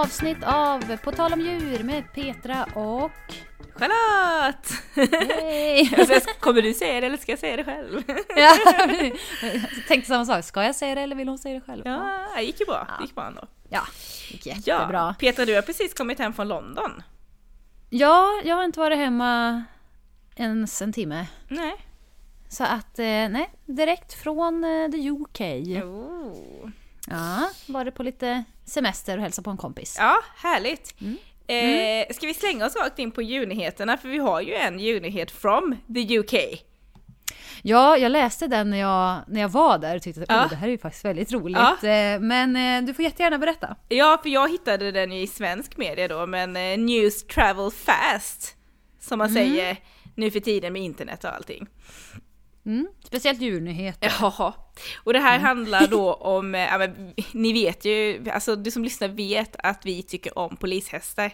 avsnitt av På tal om djur med Petra och... Charlotte! Hej! Kommer du säga det eller ska jag säga det själv? ja, jag tänkte samma sak. Ska jag säga det eller vill hon säga det själv? Ja, det gick ju bra. Det gick bra ändå. Ja, gick jättebra. Ja, Petra, du har precis kommit hem från London. Ja, jag har inte varit hemma ens en timme. Nej. Så att, eh, nej, direkt från eh, the UK. Oh. Ja, var det på lite semester och hälsa på en kompis. Ja, härligt. Mm. Eh, ska vi slänga oss rakt in på djurnyheterna? För vi har ju en djurnyhet from the UK. Ja, jag läste den när jag, när jag var där och tyckte att Ja. det här är ju faktiskt väldigt roligt. Ja. Eh, Men eh, du får jättegärna berätta. Ja, för jag hittade den ju i svensk media då, men eh, news travel fast. Som man säger nu för tiden med internet och allting. Mm. Speciellt djurnyheter. Jaha. Och det här handlar då om, eh, ja, men, ni vet ju, alltså du som lyssnar vet att vi tycker om polishästar.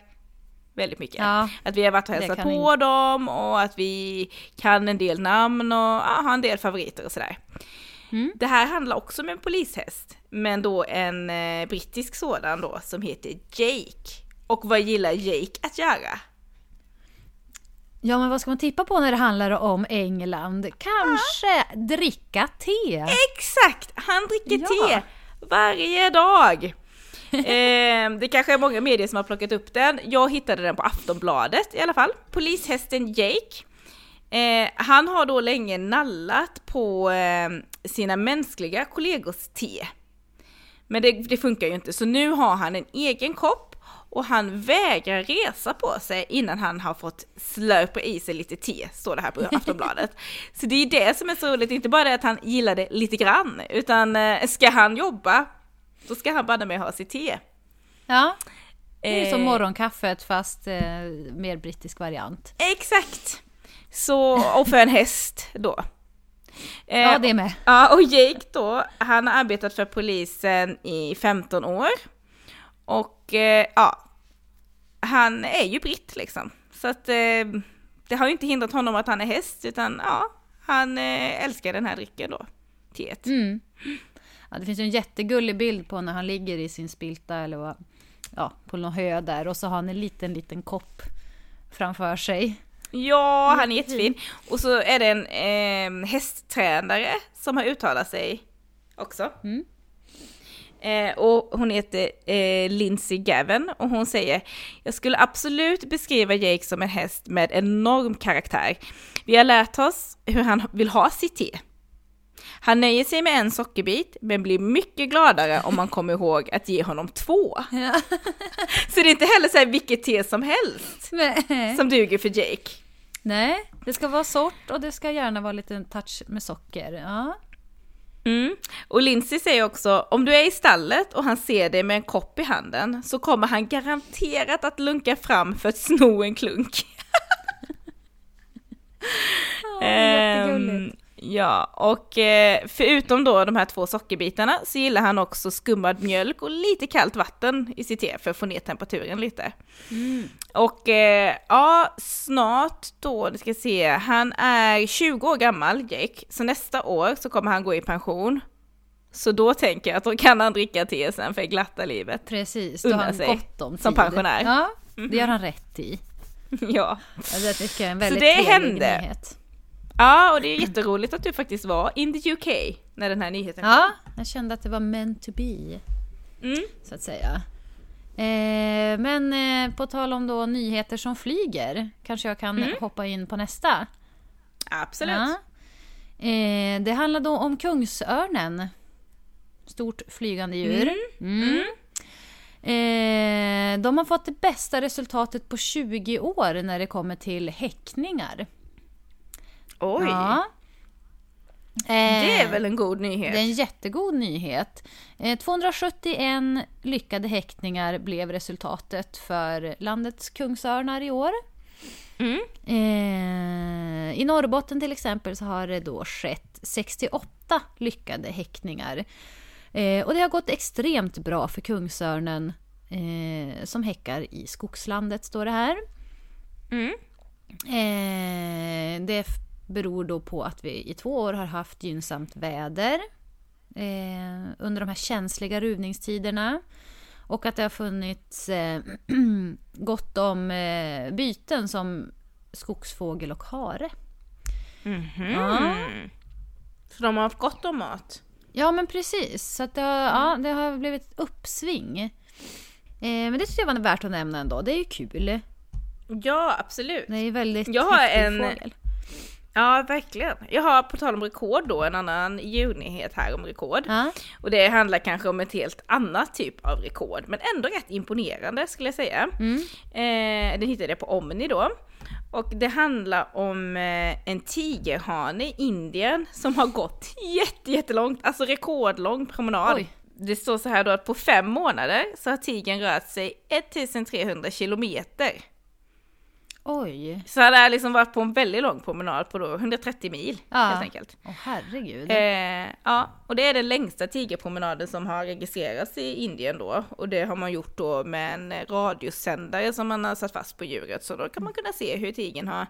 Väldigt mycket. Ja, Att vi har varit och hälsat på dem och att vi kan en del namn och ja, har en del favoriter och sådär. Mm. Det här handlar också om en polishäst, men då en eh, brittisk sådan då som heter Jake. Och vad gillar Jake att göra? Ja, men vad ska man tippa på när det handlar om England? Kanske dricka te? Exakt! Han dricker Ja. te varje dag. eh, det kanske är många medier som har plockat upp den. Jag hittade den på Aftonbladet i alla fall. Polishästen Jake. Eh, han har då länge nallat på eh, sina mänskliga kollegors te. Men det, det funkar ju inte, så nu har han en egen kopp och han vägrar resa på sig innan han har fått slurpa i sig lite te, står det här på Aftonbladet. så det är det som är så roligt, inte bara det att han gillar det lite grann, utan eh, ska han jobba, då ska han banne med ha sitt te. Ja, det är som Eh, morgonkaffet fast eh, mer brittisk variant. Exakt! Så, och för en häst då. Eh, Ja, det med. Ja, och Jake då, han har arbetat för polisen i 15 år. Och eh, ja, han är ju britt liksom. Så att eh, det har ju inte hindrat honom att han är häst, utan ja, han eh, älskar den här drycken då, teet. Mm. Ja, det finns ju en jättegullig bild på när han ligger i sin spilta eller vad, ja, på någon hö där och så har han en liten, liten kopp framför sig. Ja, han är jättefin. Och så är det en eh, hästtränare som har uttalat sig också. Mm. Eh, och hon heter eh, Lindsay Gavin och hon säger Jag skulle absolut beskriva Jake som en häst med enorm karaktär. Vi har lärt oss hur han vill ha sitt te. Han nöjer sig med en sockerbit men blir mycket gladare om man kommer ihåg att ge honom två. Ja. Så det är inte heller så här vilket te som helst Nej. som duger för Jake. Nej, det ska vara sort och det ska gärna vara lite touch med socker. Ja. Mm. Och Lindsay säger också, om du är i stallet och han ser dig med en kopp i handen så kommer han garanterat att lunka fram för att sno en klunk. jättegulligt. Ehm, ja, och eh, förutom då de här två sockerbitarna så gillar han också skummad mjölk och lite kallt vatten i sitt te för att få ner temperaturen lite. Och eh, ja, snart då, nu ska se, han är 20 år gammal, Jake, så nästa år så kommer han gå i pension. Så då tänker jag att då kan han dricka te sen för glatta livet. Precis, då har han sig gott om tid. som pensionär. Ja, det gör han rätt i. ja. Alltså, jag tycker det är en väldigt det trevlig hände. nyhet. Ja, och det är jätteroligt att du faktiskt var in the UK när den här nyheten kom. Ja, jag kände att det var meant to be, Mm. så att säga. Eh, men eh, på tal om då nyheter som flyger, kanske jag kan Mm. hoppa in på nästa. Absolut. Ja. Eh, det handlar då om kungsörnen. Stort flygande djur. Mm. Eh, de har fått det bästa resultatet på 20 år när det kommer till häckningar. Oj, Ja. det Eh, är väl en god nyhet? det är en jättegod nyhet. Eh, 271 lyckade häckningar blev resultatet för landets kungsörnar i år. Mm. Eh, I Norrbotten till exempel så har det då skett 68 lyckade häckningar. Eh, och det har gått extremt bra för kungsörnen eh, som häckar i skogslandet, står det här. Mm. Eh, det beror då på att vi i två år har haft gynnsamt väder eh, under de här känsliga ruvningstiderna. Och att det har funnits eh, gott om eh, byten som skogsfågel och hare. Mhm. Ja. Så de har haft gott om mat? Ja men precis, så det, har, ja, det har blivit ett uppsving. Eh, men det tycker jag var värt att nämna ändå, det är ju kul. Ja, absolut. Det är väldigt Jag har en- fågel. Ja, verkligen. Jag har på tal om rekord då en annan djurnyhet här om rekord. Ja. Och det handlar kanske om ett helt annat typ av rekord, men ändå rätt imponerande skulle jag säga. Mm. Eh, den hittade jag på Omni då. Och det handlar om eh, en tigerhane i Indien som har gått jätte, jättelångt, alltså rekordlång promenad. Oj. Det står så här då att på fem månader så har tigern rört sig 1300 kilometer. Oj. Så han har liksom varit på en väldigt lång promenad på då 130 mil Ja. helt enkelt. Åh herregud. Eh, ja, och det är den längsta tigerpromenaden som har registrerats i Indien då. Och det har man gjort då med en radiosändare som man har satt fast på djuret. Så då kan man kunna se hur tigern har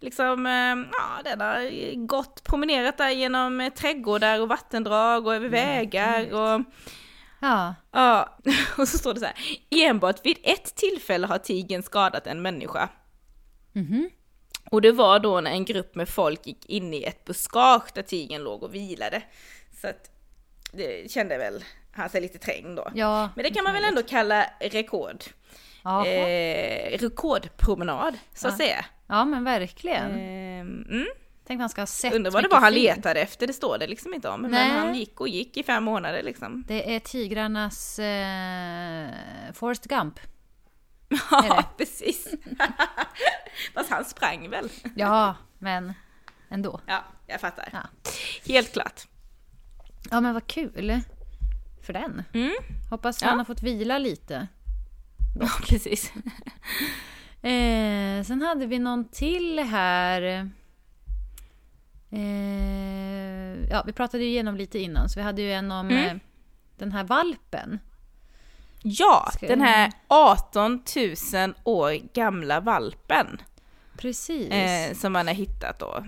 liksom, eh, ja den har gått, promenerat där genom eh, trädgårdar och vattendrag och över vägar och Ja. ja, och så står det så här. Enbart vid ett tillfälle har tigern skadat en människa. Mhm. Och det var då när en grupp med folk gick in i ett buskage där tigern låg och vilade. Så att det kände väl han sig lite trängd då. Ja. Men det kan man väl ändå kalla rekord. Eh, rekordpromenad, så att Ja. säga. Ja men verkligen. Eh, mm. Tänk man ska ha sett Undrar vad det var han film. letade efter, det står det liksom inte om. Nej. Men han gick och gick i fem månader liksom. Det är tigrarnas eh, Forrest Gump. Ja, precis. Fast han sprang väl? Ja, men ändå. Ja, jag fattar. Ja. Helt klart. Ja men vad kul. För den. Mm. Hoppas Ja. han har fått vila lite. Ja, precis. Eh, sen hade vi någon till här. Eh, ja, vi pratade ju igenom lite innan, så vi hade ju en om Mm. eh, den här valpen. Ja, Ska- den här 18 000 år gamla valpen Precis. eh, som man har hittat då.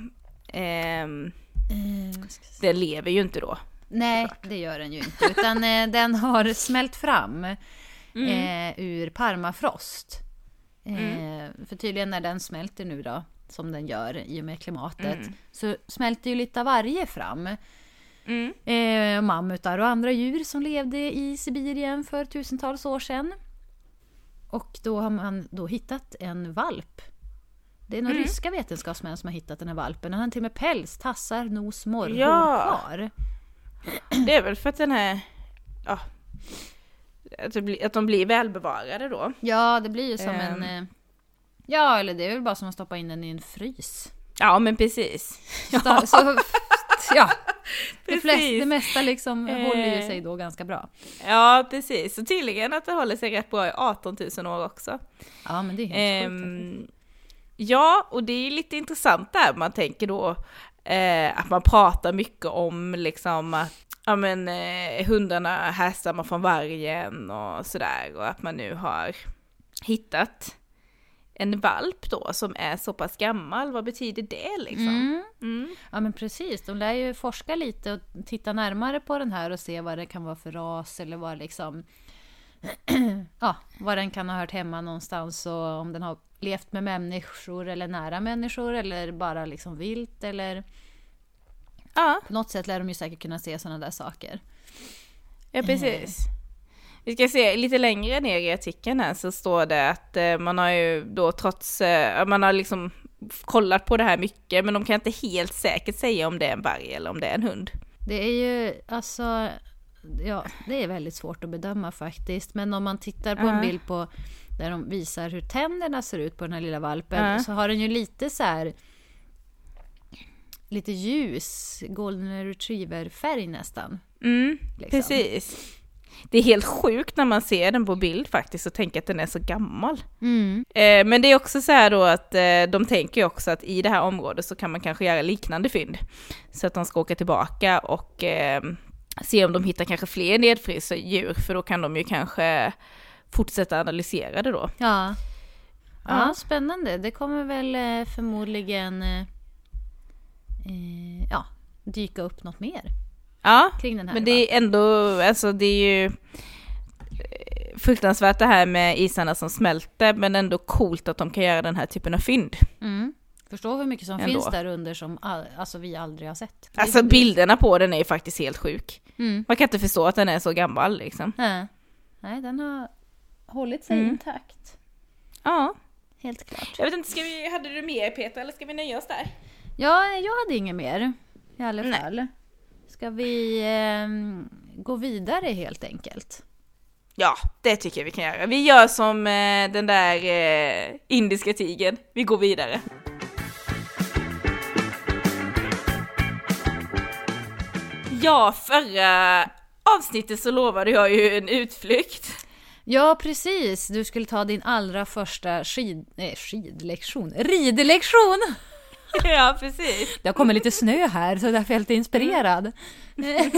Ehm, Eh, den lever ju inte då. Nej, det gör den ju inte. Utan eh, den har smält fram eh, ur permafrost. Eh, För tydligen när den smälter nu då, som den gör i och med klimatet, så smälter ju lite av varje fram. Mm. Eh, mammutar och andra djur som levde i Sibirien för tusentals år sedan. Och då har man då hittat en valp. Det är några ryska vetenskapsmän som har hittat den här valpen. Den har till och med päls, tassar, nos, morrhår Ja. kvar. Det är väl för att den är... Ja, att, det blir, att de blir välbevarade då. Ja, det blir ju som Ehm. en... eh, Ja, eller det är väl bara som att stoppa in den i en frys. Ja, men precis. Så, så, ja, det, flest, det mesta liksom Eh. håller ju sig då ganska bra. Ja, precis. Så tydligen att det håller sig rätt bra i 18 000 år också. Ja, men det är helt sjukt. Ehm, ja, och det är lite intressant där man tänker då eh, att man pratar mycket om liksom att ja, men, eh, hundarna härstammar från vargen och sådär och att man nu har hittat en valp då som är så pass gammal. Vad betyder det liksom? Mm. Mm. Ja men precis, de lär ju forska lite och titta närmare på den här och se vad det kan vara för ras eller vad liksom Ja, var den kan ha hört hemma någonstans och om den har levt med människor eller nära människor eller bara liksom vilt eller Ja, på något sätt lär de ju säkert kunna se sådana där saker. ja, precis. Vi ska se, lite längre ner i artikeln här så står det att eh, man har ju då trots, eh, man har liksom kollat på det här mycket men de kan inte helt säkert säga om det är en varg eller om det är en hund. Det är ju alltså Ja, det är väldigt svårt att bedöma faktiskt. Men om man tittar på en Ja. bild på där de visar hur tänderna ser ut på den här lilla valpen Ja. så har den ju lite så här lite ljus golden retriever-färg nästan. Mm, Liksom. precis. Det är helt sjukt när man ser den på bild faktiskt och tänker att den är så gammal. Mm. Eh, men det är också så här då att eh, de tänker också att i det här området så kan man kanske göra liknande fynd. Så att de ska åka tillbaka och eh, se om de hittar kanske fler nedfrysta djur för då kan de ju kanske fortsätta analysera det då. Ja. ja, Ja. spännande. Det kommer väl eh, förmodligen eh, eh, ja, dyka upp något mer Ja, kring den här. men det är ändå, alltså det är ju... eh, fruktansvärt det här med isarna som smälter, men ändå coolt att de kan göra den här typen av fynd. Mm. Förstå hur mycket som Ändå. finns där under som all, alltså, vi aldrig har sett. Alltså bilderna på den är ju faktiskt helt sjuk. Mm. Man kan inte förstå att den är så gammal liksom. Nej. Nej, den har hållit sig Mm. intakt. Ja. Helt klart. Jag vet inte, ska vi, hade du mer Peter eller ska vi nöja oss där? Ja, jag hade inget mer i alla Nej. Ska vi ehm, gå vidare helt enkelt? Ja, det tycker jag vi kan göra. Vi gör som eh, den där eh, indiska tigern. Vi går vidare. Ja, förra avsnittet så lovade jag ju en utflykt. Ja, precis. Du skulle ta din allra första skid... Nej, skidlektion. Ridlektion! ja, precis. Det har kommit lite snö här, så därför är jag lite inspirerad. Nej,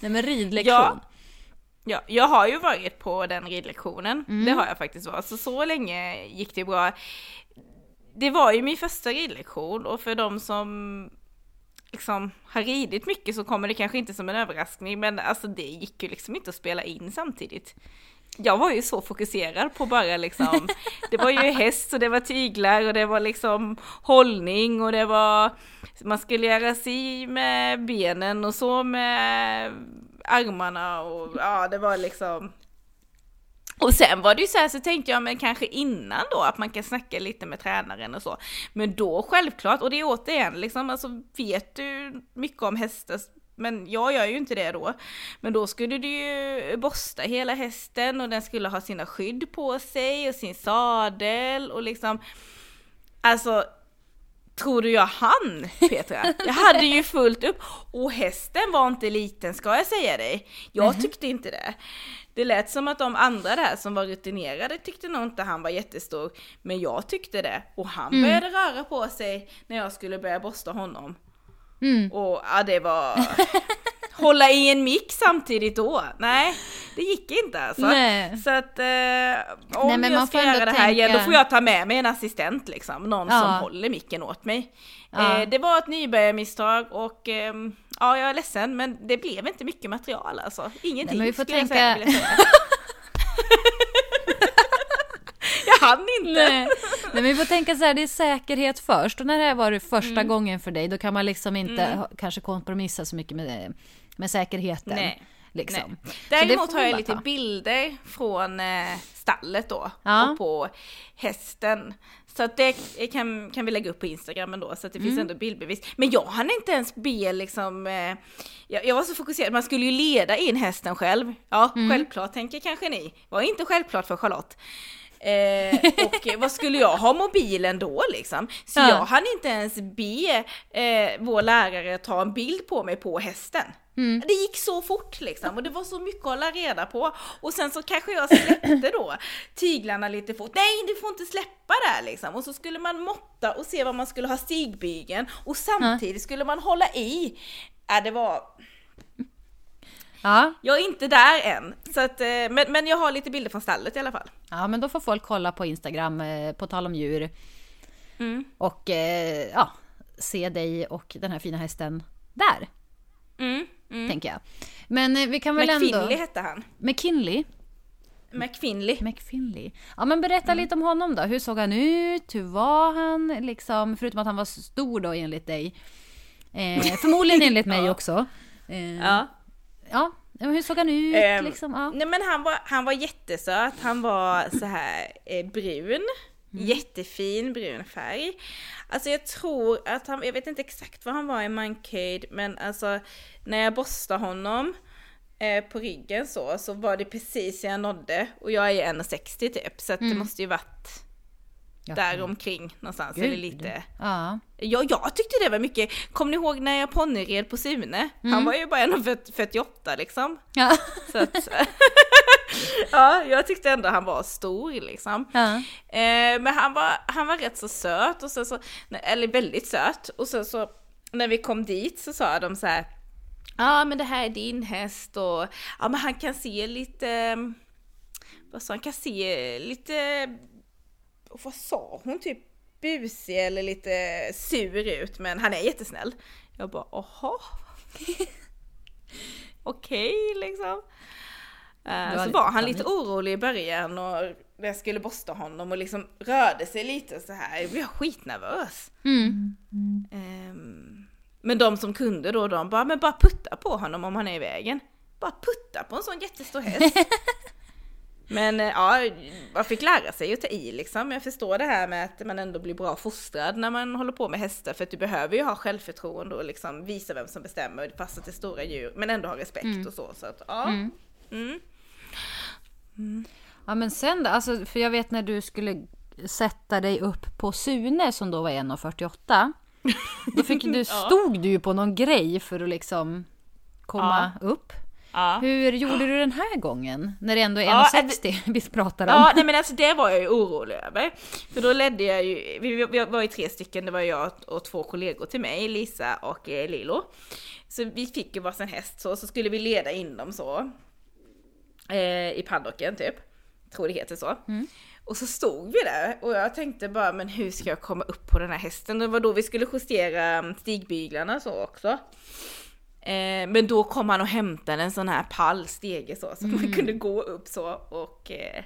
men ridlektion. Ja. Ja, jag har ju varit på den ridlektionen. Det har jag faktiskt varit. Så så länge gick det bra. Det var ju min första ridlektion och för de som liksom har ridit mycket så kommer det kanske inte som en överraskning men alltså det gick ju liksom inte att spela in samtidigt. Jag var ju så fokuserad på bara liksom, det var ju häst och det var tyglar och det var liksom hållning och det var, man skulle göra si med benen och så med armarna och ja det var liksom och sen var det ju så här så tänkte jag men kanske innan då att man kan snacka lite med tränaren och så. Men då självklart, och det är återigen liksom, alltså vet du mycket om hästar men jag gör ju inte det då. Men då skulle du ju borsta hela hästen och den skulle ha sina skydd på sig och sin sadel och liksom Alltså Tror du jag hann Petra? Jag hade ju fullt upp och hästen var inte liten ska jag säga dig. Jag tyckte inte det. Det lät som att de andra där som var rutinerade tyckte nog inte han var jättestor. Men jag tyckte det. Och han började röra på sig när jag skulle börja borsta honom. Mm. Och ja, det var... Hålla i en mick samtidigt då? Nej, det gick inte alltså. Nej. Så att eh, om Nej, jag ska göra det här igen då tänka- får jag ta med mig en assistent liksom. Någon Ja. som håller micken åt mig. Ja. Eh, det var ett nybörjarmisstag och ehm, ja, jag är ledsen men det blev inte mycket material alltså. Ingenting Nej, men vi får tänka- jag säga. jag hann inte. Nej. Nej, men vi får tänka så här, det är säkerhet först. Och när det här var det första gången för dig, då kan man liksom inte ha, kanske kompromissa så mycket med, med säkerheten. Nej. Liksom. Nej. Däremot har jag lite ta. bilder från eh, stallet då Ja. och på hästen. Så att det kan, kan vi lägga upp på Instagram ändå så att det Mm. finns ändå bildbevis. Men jag hann inte ens be liksom, eh, jag, jag var så fokuserad, man skulle ju leda in hästen själv. Ja, Mm. självklart tänker kanske ni. Var inte självklart för Charlotte. Eh, och vad skulle jag ha mobilen då liksom? Så Ja. jag hann inte ens be eh, vår lärare ta en bild på mig på hästen. Mm. Det gick så fort liksom och det var så mycket att hålla reda på. Och sen så kanske jag släppte då tyglarna lite fort. Nej, du får inte släppa där liksom. Och så skulle man måtta och se vad man skulle ha stigbygeln och samtidigt skulle man hålla i. Ja, det var... Ja. Jag är inte där än. Så att, eh, men, men jag har lite bilder från stallet i alla fall. ja, men då får folk kolla på Instagram, eh, på tal om djur. Mm. Och eh, ja, se dig och den här fina hästen där, Mm. Mm. tänker jag. Men vi kan väl McFinley ändå... hette han. McKinley. McFinley. McFinley. Ja men berätta lite om honom då. Hur såg han ut? Hur var han? Liksom, förutom att han var stor då enligt dig. Eh, förmodligen enligt mig också. Eh, ja. Ja. hur såg han ut? Ehm, liksom? ja. Nej men han var, han var jättesöt, han var så här eh, brun. Jättefin brun färg. Alltså jag tror att han, jag vet inte exakt vad han var i Mancade men alltså när jag borstade honom eh, på ryggen så, så var det precis jag nådde och jag är 1,60 typ så att det måste ju varit Ja. där omkring någonstans Gud. eller lite Ja. Ja, jag tyckte det var mycket. Kommer ni ihåg när jag ponnyred på Sune? Han Mm. var ju bara 1,48 liksom. Ja. Så att, ja, jag tyckte ändå han var stor liksom. ja. Eh, men han var, han var rätt så söt, och så, så, eller väldigt söt. Och så, så när vi kom dit så sa de så här. Ja ah, men det här är din häst och ja men han kan se lite, vad sa han, kan se lite, och vad sa hon, typ busig eller lite sur ut men han är jättesnäll. Jag bara, aha. Okej liksom. Eh, så var han lite orolig i början och när jag skulle borsta honom och liksom rörde sig lite så här. Jag blev skitnervös. Mm. Ehm, men de som kunde då, de bara, men bara putta på honom om han är i vägen. Bara putta på en sån jättestor häst. men eh, ja, man fick lära sig att ta i liksom. Jag förstår det här med att man ändå blir bra fostrad när man håller på med hästar. För att du behöver ju ha självförtroende och liksom visa vem som bestämmer, passa till stora djur, men ändå ha respekt och så. Så att ja. Mm. Mm. Ja men sen då, alltså, för jag vet när du skulle sätta dig upp på Sune som då var 1,48. Då fick du, stod du ju på någon grej för att liksom komma upp. Ja. Hur gjorde du den här gången? När det ändå är Ja, 1,60 vi pratar om. Ja, nej men alltså det var jag ju orolig över. För då ledde jag ju, vi, vi var ju tre stycken, det var jag och två kollegor till mig, Lisa och eh, Lilo. Så vi fick ju varsin häst så, så skulle vi leda in dem så. Eh, I paddocken typ. Tror det heter så. Och så stod vi där och jag tänkte bara, men hur ska jag komma upp på den här hästen? Det var då vi skulle justera mm, stigbyglarna så också. Eh, men då kom han och hämtade en sån här pall, stege så, så man kunde gå upp så och eh,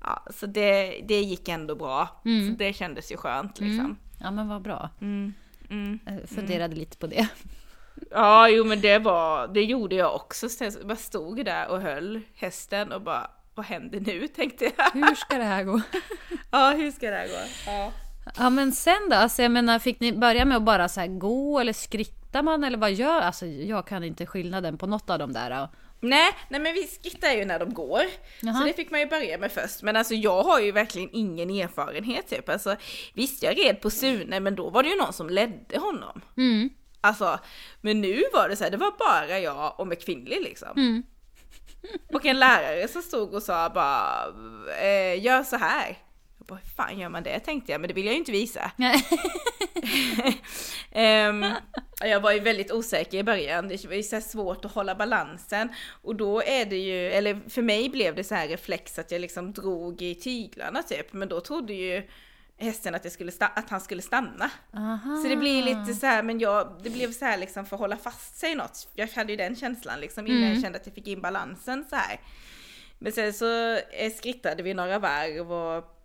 ja, så det, det gick ändå bra. Så det kändes ju skönt liksom. Ja men vad bra. Mm. Mm. Jag funderade lite på det. Ja, jo men det var, det gjorde jag också. Så jag bara stod där och höll hästen och bara, vad händer nu tänkte jag. Hur ska det här gå? Ja, hur ska det här gå? Ja. Ja men sen då? Alltså jag menar, fick ni börja med att bara så gå eller skrittar man eller vad gör? Alltså jag kan inte skillnaden på något av de där. Nej, nej men vi skrittar ju när de går. Jaha. Så det fick man ju börja med först. Men alltså jag har ju verkligen ingen erfarenhet typ. Alltså, visst jag red på Sune men då var det ju någon som ledde honom. Mm. Alltså, men nu var det så här, det var bara jag och McFinley liksom. Mm. Och en lärare som stod och sa bara, eh, gör så här. Jag bara, hur fan gör man det tänkte jag, men det vill jag ju inte visa. Ehm, jag var ju väldigt osäker i början, det var ju så svårt att hålla balansen. Och då är det ju, eller för mig blev det så här reflex att jag liksom drog i tyglarna typ, men då trodde ju hästen att, jag skulle att han skulle stanna. Aha. Så det blir lite så här, men jag, det blev så här liksom för att hålla fast sig i något. Jag hade ju den känslan liksom innan Mm. jag kände att jag fick in balansen så här. Men sen så eh, skrittade vi några varv och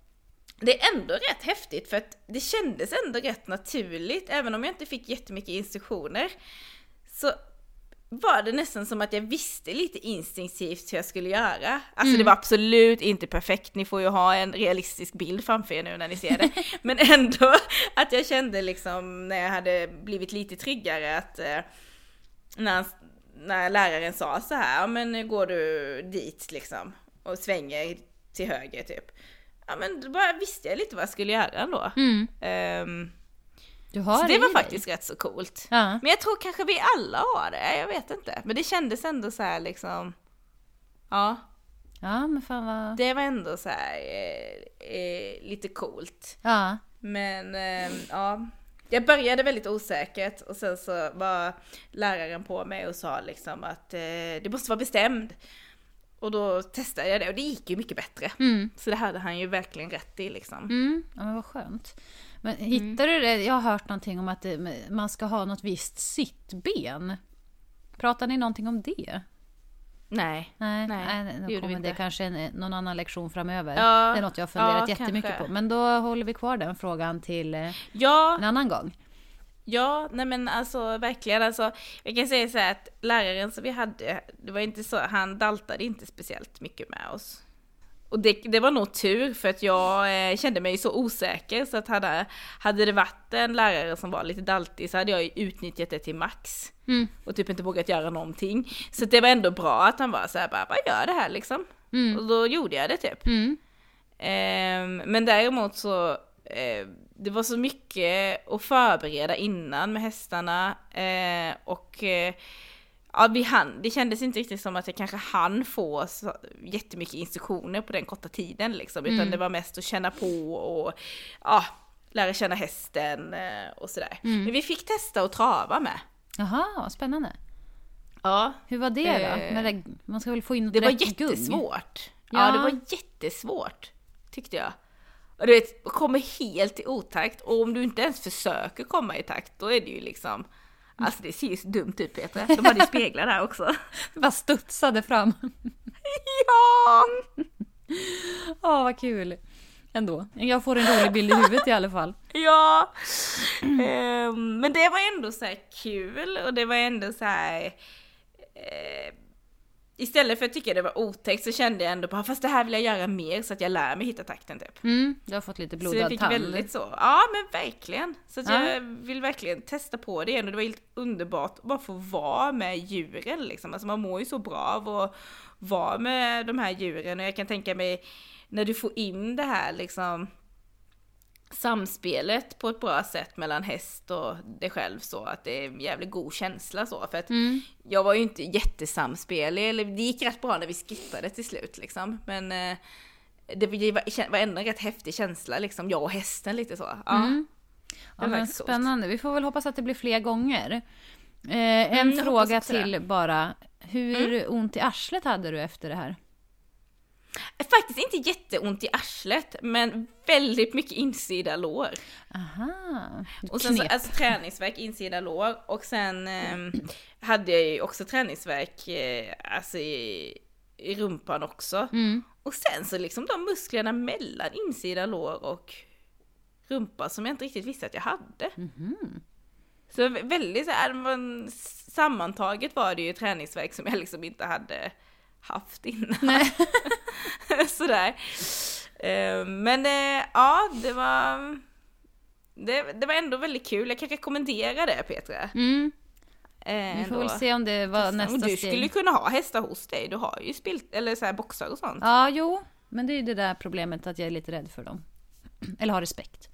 det är ändå rätt häftigt för att det kändes ändå rätt naturligt, även om jag inte fick jättemycket instruktioner. Så var det nästan som att jag visste lite instinktivt hur jag skulle göra. Alltså det var absolut inte perfekt, ni får ju ha en realistisk bild framför er nu när ni ser det. Men ändå att jag kände liksom när jag hade blivit lite tryggare att eh, när, när läraren sa så här, ja men går du dit liksom och svänger till höger typ. Ja men då bara visste jag lite vad jag skulle göra ändå. Mm. Ehm, Du har så det det var dig. faktiskt rätt så coolt. Ja. Men jag tror kanske vi alla har det, jag vet inte. Men det kändes ändå så här liksom, ja, ja men fan vad... det var ändå så här eh, eh, lite coolt. Ja. Men eh, ja, jag började väldigt osäkert och sen så var läraren på mig och sa liksom att eh, det måste vara bestämd. Och då testade jag det och det gick ju mycket bättre. Mm. Så det hade han ju verkligen rätt i liksom. Mm. Ja men vad skönt. Men hittar du det? Jag har hört någonting om att det, man ska ha något visst sittben. Pratar ni någonting om det? Nej. Nej, Nej, nej, då kommer det kanske en, någon annan lektion framöver. Ja, det är något jag har funderat ja, jättemycket kanske. på. Men då håller vi kvar den frågan till eh, Ja, en annan gång. Ja, nej men alltså verkligen alltså. Jag kan säga så här att läraren som vi hade, det var inte så, han daltade inte speciellt mycket med oss. Och det, det var nog tur för att jag eh, kände mig så osäker så att hade, hade det varit en lärare som var lite daltig så hade jag utnyttjat det till max. Mm. Och typ inte vågat göra någonting. Så det var ändå bra att han var så här, bara, bara gör det här liksom. Mm. Och då gjorde jag det typ. Mm. Ehm, men däremot så, eh, det var så mycket att förbereda innan med hästarna eh, och eh, ja, vi hann, det kändes inte riktigt som att jag kanske hann få så jättemycket instruktioner på den korta tiden liksom, utan Mm. det var mest att känna på och ja, lära känna hästen eh, och sådär. Mm. Men vi fick testa att trava med. Jaha, spännande. Ja, Hur var det då? Det, man ska väl få in det var gung? jättesvårt. Ja. Ja. det var jättesvårt, tyckte jag. Och du vet, kommer helt i otakt och om du inte ens försöker komma i takt, då är det ju liksom Alltså det ser ju så dumt ut Petra, de hade ju speglar där också. Bara studsade fram. ja! Ja, vad kul. Ändå. Jag får en rolig bild i huvudet i alla fall. Ja! Ehm, men det var ändå så här kul och det var ändå så här... eh, istället för att tycka det var otäckt så kände jag ändå bara fast det här vill jag göra mer så att jag lär mig hitta takten typ. Mm, du har fått lite Så jag blodad fick tand. väldigt så, ja men verkligen. Så att Ja. jag vill verkligen testa på det igen och det var helt underbart att bara få vara med djuren liksom. Alltså man mår ju så bra av att vara med de här djuren och jag kan tänka mig när du får in det här liksom samspelet på ett bra sätt mellan häst och dig själv så att det är en jävligt god känsla så för att Mm. jag var ju inte jättesamspelig, eller det gick rätt bra när vi skippade till slut liksom. Men eh, det var var ändå en rätt häftig känsla liksom, jag och hästen lite så. Ja. Mm. Ja, men spännande. Vi får väl hoppas att det blir fler gånger. Eh, en jag fråga till det. bara. Hur ont i arslet hade du efter det här? Faktiskt inte jätteont i arslet, men väldigt mycket insida lår. Aha. Och sen så, alltså träningsverk insida lår och sen ehm, hade jag ju också träningsverk eh, alltså i, i rumpan också. Mm. Och sen så liksom de musklerna mellan insida lår och rumpa som jag inte riktigt visste att jag hade. Mhm. Så vä- väldigt så här, men sammantaget var det ju träningsverk som jag liksom inte hade haft innan. Sådär. Eh, Men eh, ja, det var... Det, det var ändå väldigt kul. Jag kan rekommendera det Petra. Mm. Eh, Vi får väl se om det var Och nästa du steg. skulle ju kunna ha hästar hos dig. Du har ju spilt, eller så här boxar och sånt. Ja, jo. Men det är ju det där problemet att jag är lite rädd för dem. Eller har respekt.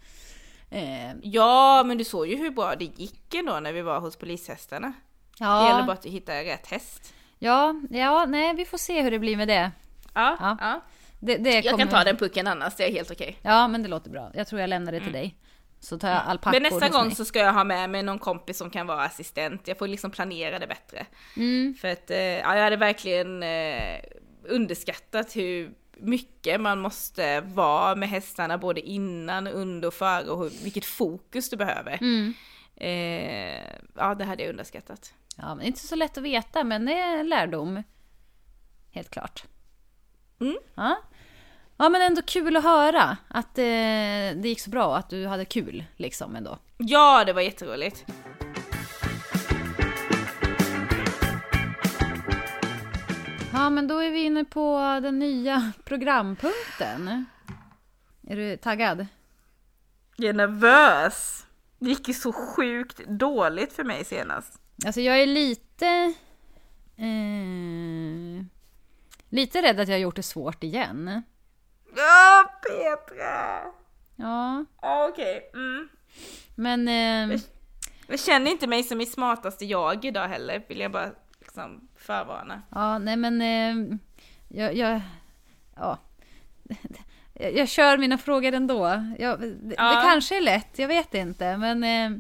Eh, Ja, men du såg ju hur bra det gick ändå när vi var hos polishästarna. Det gäller ja, bara att hitta rätt häst. ja, ja, nej, vi får se hur det blir med det. Ja, Ja. ja. det, det Jag kommer... kan ta den pucken annars, det är helt okej. Ja, men det låter bra. Jag tror jag lämnar det till dig. Så tar jag alpackor Mm. Men nästa gång mig. så ska jag ha med mig någon kompis som kan vara assistent. Jag får liksom planera det bättre. Mm. För att eh, ja, jag hade verkligen eh, underskattat hur mycket man måste vara med hästarna både innan, under och före och hur, vilket fokus du behöver. Mm. Eh, ja, det hade jag underskattat. Ja, men inte så lätt att veta, men det är en lärdom. Helt klart. Mm. Ja. ja, men ändå kul att höra att eh, det gick så bra och att du hade kul liksom ändå. Ja, det var jätteroligt. Ja, men då är vi inne på den nya programpunkten. Är du taggad? Jag är nervös. Det gick ju så sjukt dåligt för mig senast. Alltså jag är lite... Eh, lite rädd att jag har gjort det svårt igen. Ja, Petra! Ja, Ja, okej. Mm. men... Eh, Jag känner inte mig som mitt smartaste jag idag heller, vill jag bara liksom förvarna. Ja, nej men... Eh, jag, jag, ja. Jag, jag kör mina frågor ändå. Jag, det, det Ja. kanske är lätt, jag vet inte. Men eh,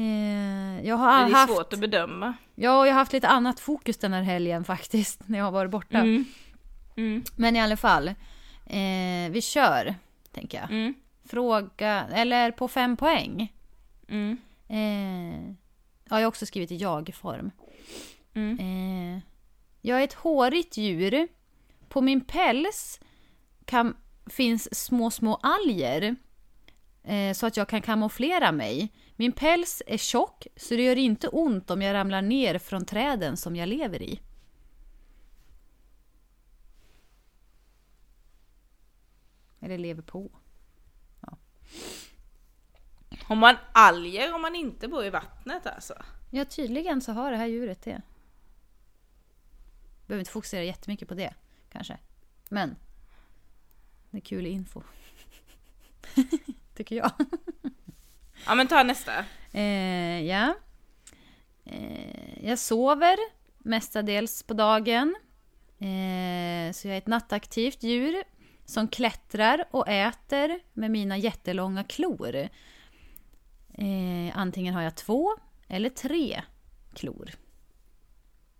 eh, jag har Det är haft... svårt att bedöma. Ja, jag har haft lite annat fokus den här helgen faktiskt, när jag har varit borta. Mm. Mm. Men i alla fall, eh, vi kör, tänker jag. Mm. Fråga, eller på fem poäng. Mm. Eh, ja, jag har också skrivit i jag-form. Mm. Eh, jag är ett hårigt djur. På min päls kan, finns små, små alger. Eh, så att jag kan kamouflera mig. Min päls är tjock, så det gör inte ont om jag ramlar ner från träden som jag lever i. Eller lever på. Har man alger om man inte bor i vattnet alltså? Ja, tydligen så har det här djuret det. Behöver inte fokusera jättemycket på det, kanske. Men det är kul info. Tycker jag. Ja men ta nästa. Eh, ja. Eh, jag sover mestadels på dagen. Eh, så jag är ett nattaktivt djur som klättrar och äter med mina jättelånga klor. Eh, antingen har jag två eller tre klor.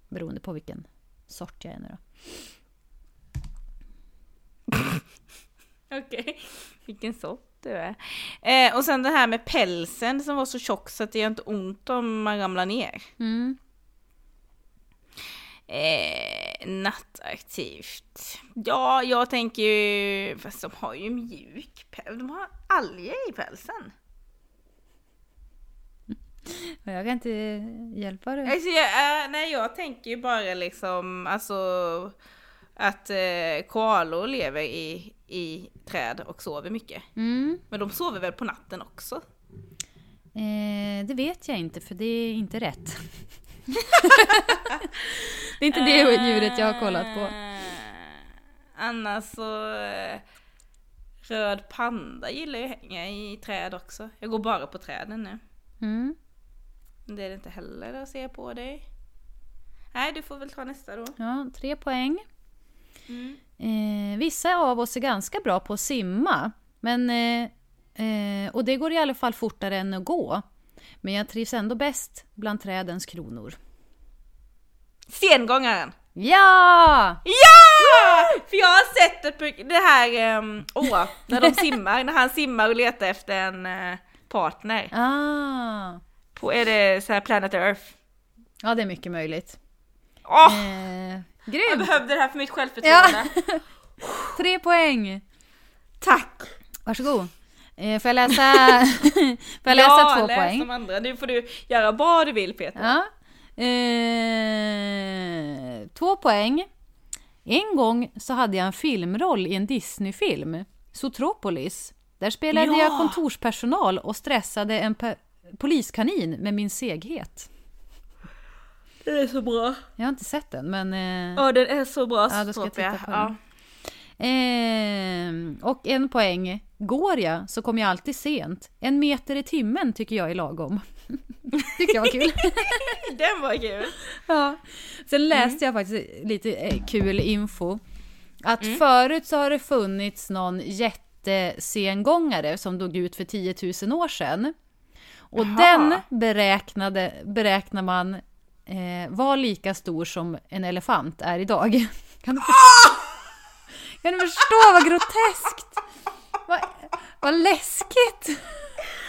Beroende på vilken sort jag är nu då. Okej, vilken sort du är. Eh, och sen det här med pälsen som var så tjock så att det gör inte ont om man ramlar ner. Mm. Eh, nattaktivt. Ja, jag tänker ju, fast de har ju mjuk päls, de har alger i pälsen. Jag kan inte hjälpa dig. Alltså, jag, äh, nej, jag tänker ju bara liksom, alltså att eh, koalor lever i, i träd och sover mycket. Mm. Men de sover väl på natten också? Eh, det vet jag inte, för det är inte rätt. det är inte det djuret jag har kollat på. Eh, Annars så... eh, Röd panda gillar ju att hänga i träd också. Jag går bara på träden nu. Mm. Det är det inte heller att se på dig. Nej, du får väl ta nästa då. Ja, tre poäng. Mm. Eh, vissa av oss är ganska bra på att simma. Men, eh, eh, och det går i alla fall fortare än att gå. Men jag trivs ändå bäst bland trädens kronor. Sengångaren! Ja! Ja! För jag har sett det, på, det här, um, åh, när de simmar, när han simmar och letar efter en eh, partner. Ah. På, är det så här Planet Earth? Ja, det är mycket möjligt. Åh! Eh, jag grymt! behövde det här för mitt självförtroende. Tre poäng! Tack! Varsågod. Eh, får jag läsa, får jag läsa ja, två läs poäng? de andra. Nu får du göra vad du vill Peter. Ja. Eh, två poäng. En gång så hade jag en filmroll i en Disney-film, Zootropolis. Där spelade Ja. jag kontorspersonal och stressade en poliskanin med min seghet. Det är så bra. Jag har inte sett den, men... Eh, Ja, den är så bra Ja, då ska jag titta på ja. eh, och en poäng. Går jag så kommer jag alltid sent. En meter i timmen tycker jag är lagom. tycker jag var kul. Den var kul. Ja. Sen läste jag faktiskt lite eh, kul info. Att förut så har det funnits någon jättesengångare som dog ut för 10 000 år sedan. Och Jaha. den beräknade, beräknar man eh, var lika stor som en elefant är idag. Kan du förstå, kan du förstå vad groteskt? Vad, vad läskigt!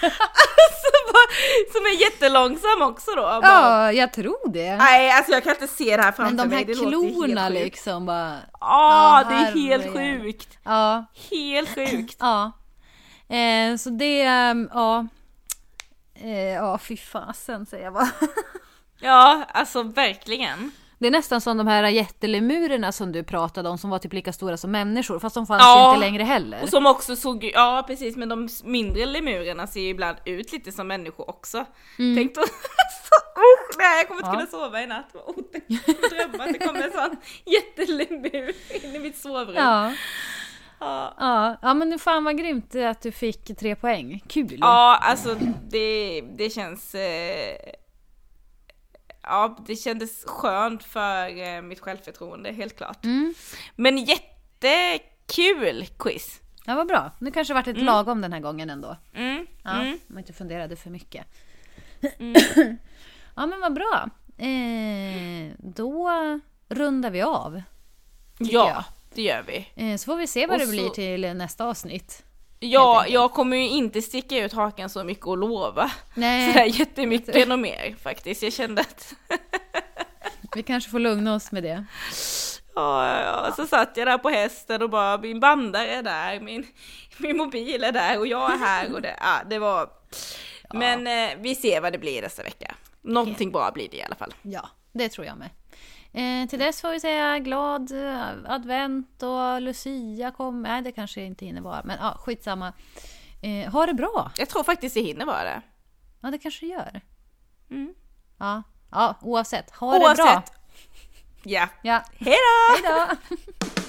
Var- Som är jättelångsam också då. Bara, Ja, jag tror det. Nej, alltså jag kan inte se det här framför Men de mig. här ju klorna liksom bara... Ja, Ja, det är helt sjukt. Ja, Helt sjukt. ja. Eh, så det, ehm, ja. Eh, ja, fy fasen säger jag bara. Ja, alltså verkligen. Det är nästan som de här jättelemurerna som du pratade om som var typ lika stora som människor, fast de fanns Ja. ju inte längre heller. Och som också såg, ja precis, men de mindre lemurerna ser ju ibland ut lite som människor också. Tänk då, så, usch, nej jag kommer inte Mm. Ja. kunna sova i natt. Vad otäckt. Drömmer att det kommer en sån jättelemur in i mitt sovrum. Ja, Ja. ja, ja, men fan vad grymt att du fick tre poäng. Kul! Ja, alltså det, det känns... Eh, ja, det kändes skönt för eh, mitt självförtroende, helt klart. Mm. Men jättekul quiz! Ja, vad bra. Nu kanske det varit ett lagom den här gången ändå. Mm, Ja, mm. om man inte funderade för mycket. Mm. ja, men vad bra. Eh, då rundar vi av. Ja, jag. det gör vi. Eh, så får vi se vad Och det så- blir till nästa avsnitt. Ja, jag kommer ju inte sticka ut hakan så mycket och lova Nej. sådär jättemycket och mer faktiskt. Jag kände att Vi kanske får lugna oss med det. Ja, ja, ja. Så satt jag där på hästen och bara min bandare är där, min, min mobil är där och jag är här och det, ja, det var... Men eh, vi ser vad det blir nästa vecka. Någonting bra blir det i alla fall. Ja, det tror jag med. Eh, till dess får vi säga glad eh, advent och Lucia kommer. Nej, det kanske inte hinner vara, men ja, skitsamma. Eh, ha det bra! Jag tror faktiskt det hinner vara det. Ja, det kanske gör. Mm. Ja, ja oavsett. Ha det bra! Oavsett. Ja. Ja, hej då!